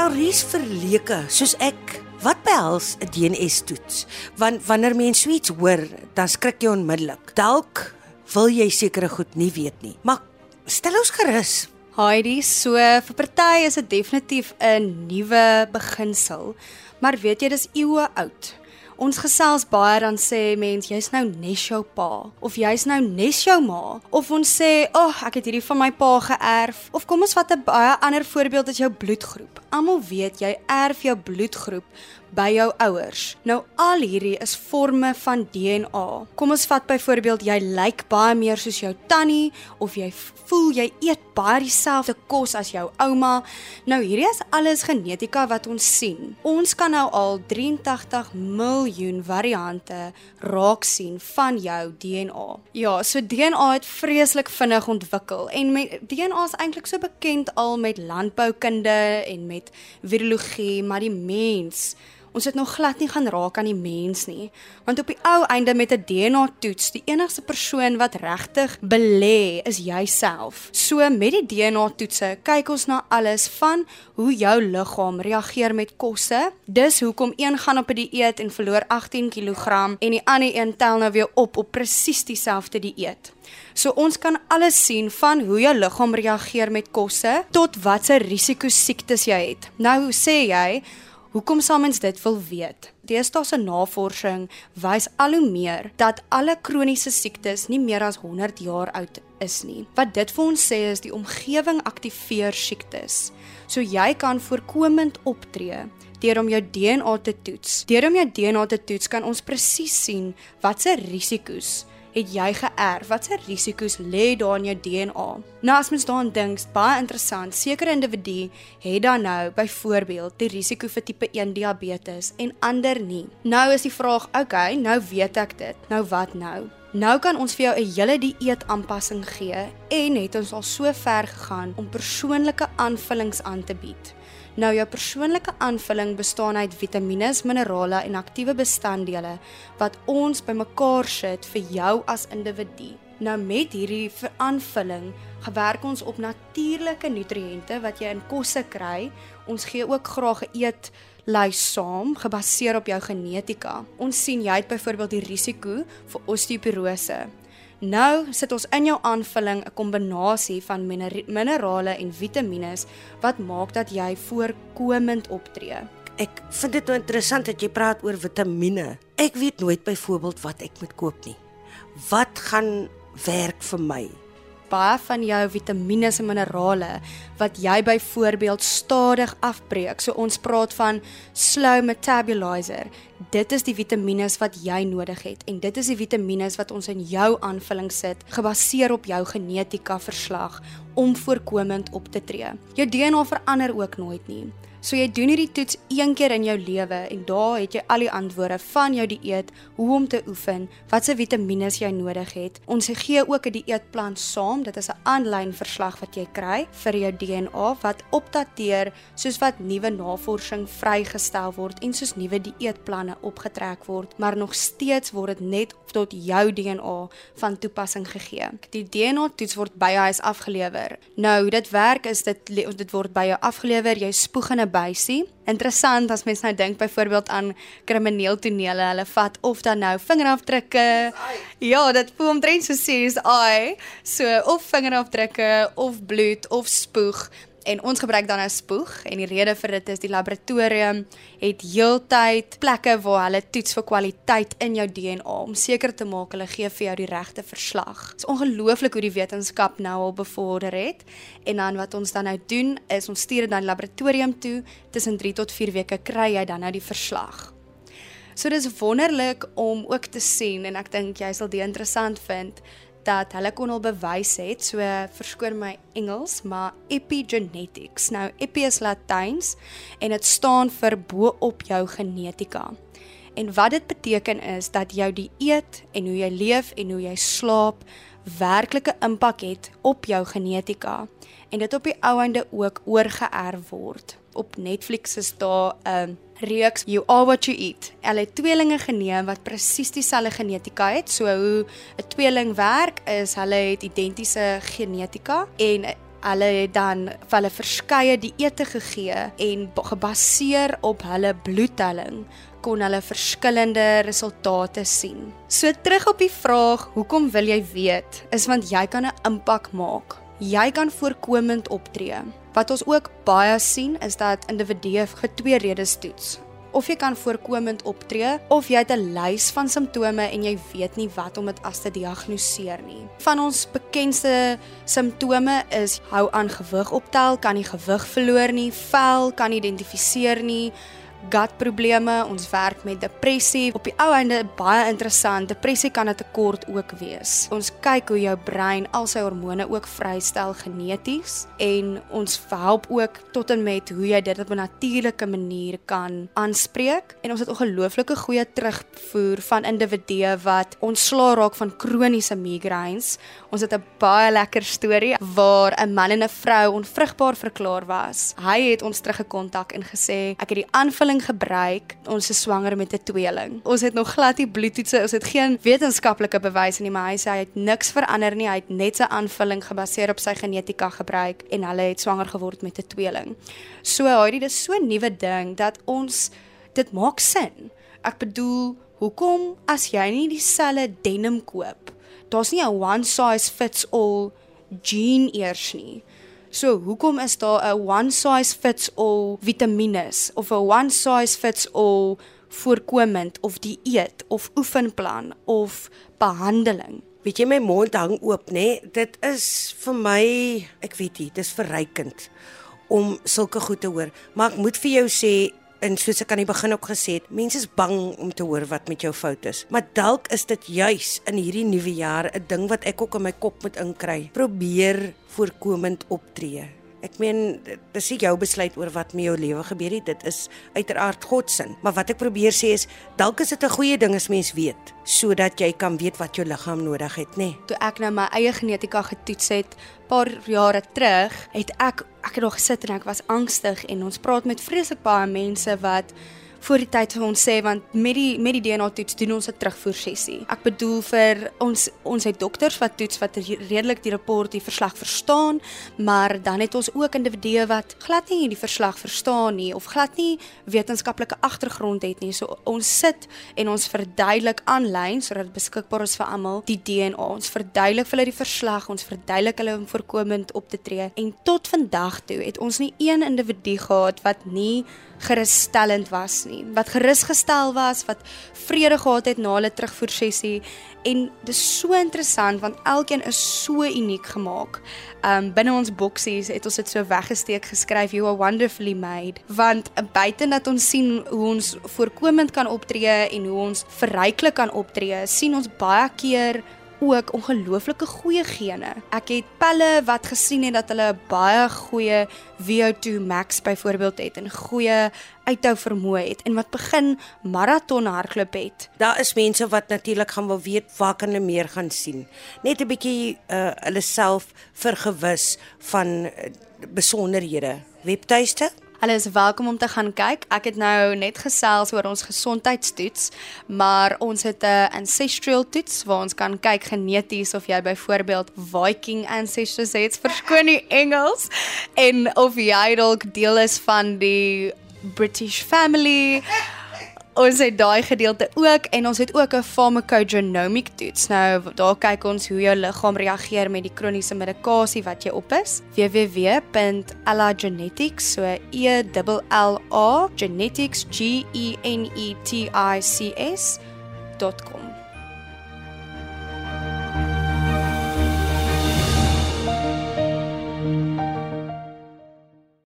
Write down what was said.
Elries verleke soos ek. Wat behels 'n DNS-toets? Want wanneer mens so iets hoor, dan skrik jy onmiddellik. Dalk wil jy sekere goed nie weet nie. Maar stel ons gerus. Heidi, so vir party is dit definitief 'n nuwe beginsel. Maar weet jy dis eeue oud. Ons gesels baie dan sê mense jy's nou nes jou pa of jy's nou nes jou ma of ons sê ag oh, ek het hierdie van my pa geërf of kom ons vat 'n baie ander voorbeeld as jou bloedgroep. Almal weet jy erf jou bloedgroep by jou ouers. Nou al hierdie is forme van DNA. Kom ons vat byvoorbeeld jy lyk baie meer soos jou tannie of jy voel jy eet baie dieselfde kos as jou ouma. Nou hierdie is alles genetika wat ons sien. Ons kan nou al 83 miljoen variante raak sien van jou DNA. Ja, so DNA het vreeslik vinnig ontwikkel en met DNA is eintlik so bekend al met landboukunde en met virologie, maar die mens Ons het nog glad nie gaan raak aan die mens nie, want op die ou einde met 'n DNA-toets, die enigste persoon wat regtig belê is jouself. So met die DNA-toetse kyk ons na alles van hoe jou liggaam reageer met kosse. Dis hoekom een gaan op 'n die dieet en verloor 18 kg en die ander een tel nou weer op op presies dieselfde dieet. So ons kan alles sien van hoe jou liggaam reageer met kosse tot watse risiko siektes jy het. Nou sê jy Hoekom sal mens dit wil weet? Deesdae se navorsing wys al hoe meer dat alle kroniese siektes nie meer as 100 jaar oud is nie. Wat dit vir ons sê is die omgewing aktiveer siektes. So jy kan voorkomend optree deur om jou DNA te toets. Deur om jou DNA te toets kan ons presies sien watse risiko's het jy geërf? Watse risiko's lê daar in jou DNA? Nou as mens daaraan dink, baie interessant. Sekere individue het dan nou byvoorbeeld die risiko vir tipe 1 diabetes en ander nie. Nou is die vraag, okay, nou weet ek dit. Nou wat nou? Nou kan ons vir jou 'n hele dieet aanpassing gee en het ons al so ver gegaan om persoonlike aanvullings aan te bied. Nou jou persoonlike aanvulling bestaan uit vitamiene, minerale en aktiewe bestanddele wat ons bymekaar sit vir jou as individu. Nou met hierdie aanvulling gewerk ons op natuurlike nutriënte wat jy in kosse kry. Ons gee ook graag 'n eet lys saam gebaseer op jou genetika. Ons sien jy het byvoorbeeld die risiko vir osteoporose. Nou sit ons in jou aanvulling 'n kombinasie van minerale en vitamiene wat maak dat jy voorkomend optree. Ek vind dit nou interessant dat jy praat oor vitamiene. Ek weet nooit byvoorbeeld wat ek moet koop nie. Wat gaan werk vir my? Baie van jou vitamiene en minerale wat jy byvoorbeeld stadig afbreek. So ons praat van slow metabolizer. Dit is die vitamiene wat jy nodig het en dit is die vitamiene wat ons in jou aanvulling sit gebaseer op jou genetika verslag om voorkomend op te tree. Jou DNA verander ook nooit nie. So jy doen hierdie toets een keer in jou lewe en daar het jy al die antwoorde van jou dieet, hoe om te oefen, watse vitamiene jy nodig het. Ons gee ook 'n dieetplan saam. Dit is 'n aanlyn verslag wat jy kry vir jou DNA wat opdateer soos wat nuwe navorsing vrygestel word en soos nuwe dieetplanne opgetrek word, maar nog steeds word dit net tot jou DNA van toepassing gegee. Die DNA toets word by jou huis afgelewer. Nou, hoe dit werk is dit dit word by jou afgelewer, jy spoeg in 'n buisie. Interessant as mens nou dink byvoorbeeld aan krimineel tonele, hulle vat of dan nou vingerafdrukke. Ja, dit voel omtrent so eye. So of vingerafdrukke of bloed of spoeg en ons gebruik dan 'n spoeg en die rede vir dit is die laboratorium het heeltyd plekke waar hulle toets vir kwaliteit in jou DNA om seker te maak hulle gee vir jou die regte verslag. Dit is ongelooflik hoe die wetenskap nou al bevorder het en dan wat ons dan nou doen is ons stuur dit dan laboratorium toe tussen 3 tot 4 weke kry jy dan nou die verslag. So dis wonderlik om ook te sien en ek dink jy sal dit interessant vind dat hulle kon al bewys het, so verskoon my Engels, maar epigenetics. Nou epi is Latyns en dit staan vir bo op jou genetika. En wat dit beteken is dat jou dieet en hoe jy leef en hoe jy slaap werklike impak het op jou genetika en dit op die ou einde ook oorgeerf word. Op Netflix is daar 'n um, reeks You Are What You Eat. Hulle het tweelinge geneem wat presies dieselfde genetika het. So hoe 'n tweeling werk is, hulle het identiese genetika en Hulle het dan vir hulle verskeie dieete gegee en gebaseer op hulle bloedtelling kon hulle verskillende resultate sien. So terug op die vraag, hoekom wil jy weet? Is want jy kan 'n impak maak. Jy kan voorkomend optree. Wat ons ook baie sien is dat individue vir twee redes toets of jy kan voorkomend optree of jy het 'n lys van simptome en jy weet nie wat om dit as te diagnoseer nie. Van ons bekendste simptome is hou aan gewig optel, kan nie gewig verloor nie, vel kan identifiseer nie, gutprobleme, ons werk met depressie. Op die ou einde baie interessant, depressie kan 'n tekort ook wees. Ons kyk hoe jou brein al sy hormone ook vrystel geneties en ons help ook tot en met hoe jy dit op 'n natuurlike manier kan aanspreek. En ons het ongelooflike goeie terugvoer van individue wat ontslaa raak van kroniese migraines. Ons het 'n baie lekker storie waar 'n man en 'n vrou onvrugbaar verklaar was. Hy het ons teruggekontak en gesê ek het die aanvulling aanvulling gebruik. Ons is swanger met 'n tweeling. Ons het nog glad nie bloedtoetse, ons het geen wetenskaplike bewyse nie, maar hy sê hy het niks verander nie. Hy het net sy aanvulling gebaseer op sy genetika gebruik en hulle het swanger geword met 'n tweeling. So hy dit is so 'n nuwe ding dat ons dit maak sin. Ek bedoel, hoekom as jy nie dieselfde denim koop? Daar's nie 'n one size fits all jean eers nie. So hoekom is daar 'n one size fits all vitamiene of 'n one size fits all voorkomend of dieet of oefenplan of behandeling? Weet jy my mond hang oop nê? Dit is vir my, ek weet nie, dis verrykend om sulke goed te hoor. Maar ek moet vir jou sê en soos ek aan die begin ook gesê het, mense is bang om te hoor wat met jou fout is. Maar dalk is dit juis in hierdie nuwe jaar 'n ding wat ek ook in my kop moet inkry. Probeer voorkomend optree. Ek meen dis nie jou besluit oor wat met jou lewe gebeur nie, dit is uiteraard God se. Maar wat ek probeer sê is dalk is dit 'n goeie ding as mens weet sodat jy kan weet wat jou liggaam nodig het, nê. Nee. Toe ek nou my eie genetika getoets het paar jare terug, het ek ek het nog gesit en ek was angstig en ons praat met vreeslik baie mense wat voor die tyd vir ons sê want met die met die DNA toets doen ons 'n terugvoer sessie. Ek bedoel vir ons ons het dokters wat toets wat redelik die rapport die verslag verstaan, maar dan het ons ook individue wat glad nie die verslag verstaan nie of glad nie wetenskaplike agtergrond het nie. So ons sit en ons verduidelik aanlyn sodat dit beskikbaar is vir almal die DNA. Ons verduidelik vir hulle die verslag, ons verduidelik hulle om voorkomend op te tree en tot vandag toe het ons nie een individu gehad wat nie gerusstellend was nie. Wat gerusgestel was, wat vrede gehad het na hulle terugvoer sessie en dis so interessant want elkeen is so uniek gemaak. Um binne ons boksies het ons dit so weggesteek geskryf you are wonderfully made want buite dat ons sien hoe ons voorkomend kan optree en hoe ons verryklik kan optree, sien ons baie keer ook ongelooflike goeie gene. Ek het pelle wat gesien het dat hulle baie goeie VO2 max byvoorbeeld het en goeie uithou vermoë het en wat begin maraton hardloop het. Daar is mense wat natuurlik gaan wil weet waar kan hulle meer gaan sien. Net 'n bietjie uh hulle self vergewis van uh, besonderhede. Webtuiste Hulle is welkom om te gaan kyk. Ek het nou net gesels oor ons gesondheidstoets, maar ons het 'n ancestral toets waar ons kan kyk geneties of jy byvoorbeeld Viking ancestors het, verskoon die Engels, en of jy dalk deel is van die British family ons het daai gedeelte ook en ons het ook 'n pharmacogenomic toets. Nou daar kyk ons hoe jou liggaam reageer met die kroniese medikasie wat jy op is. www.elagenetics so e l l a genetics g e n e t i c s .com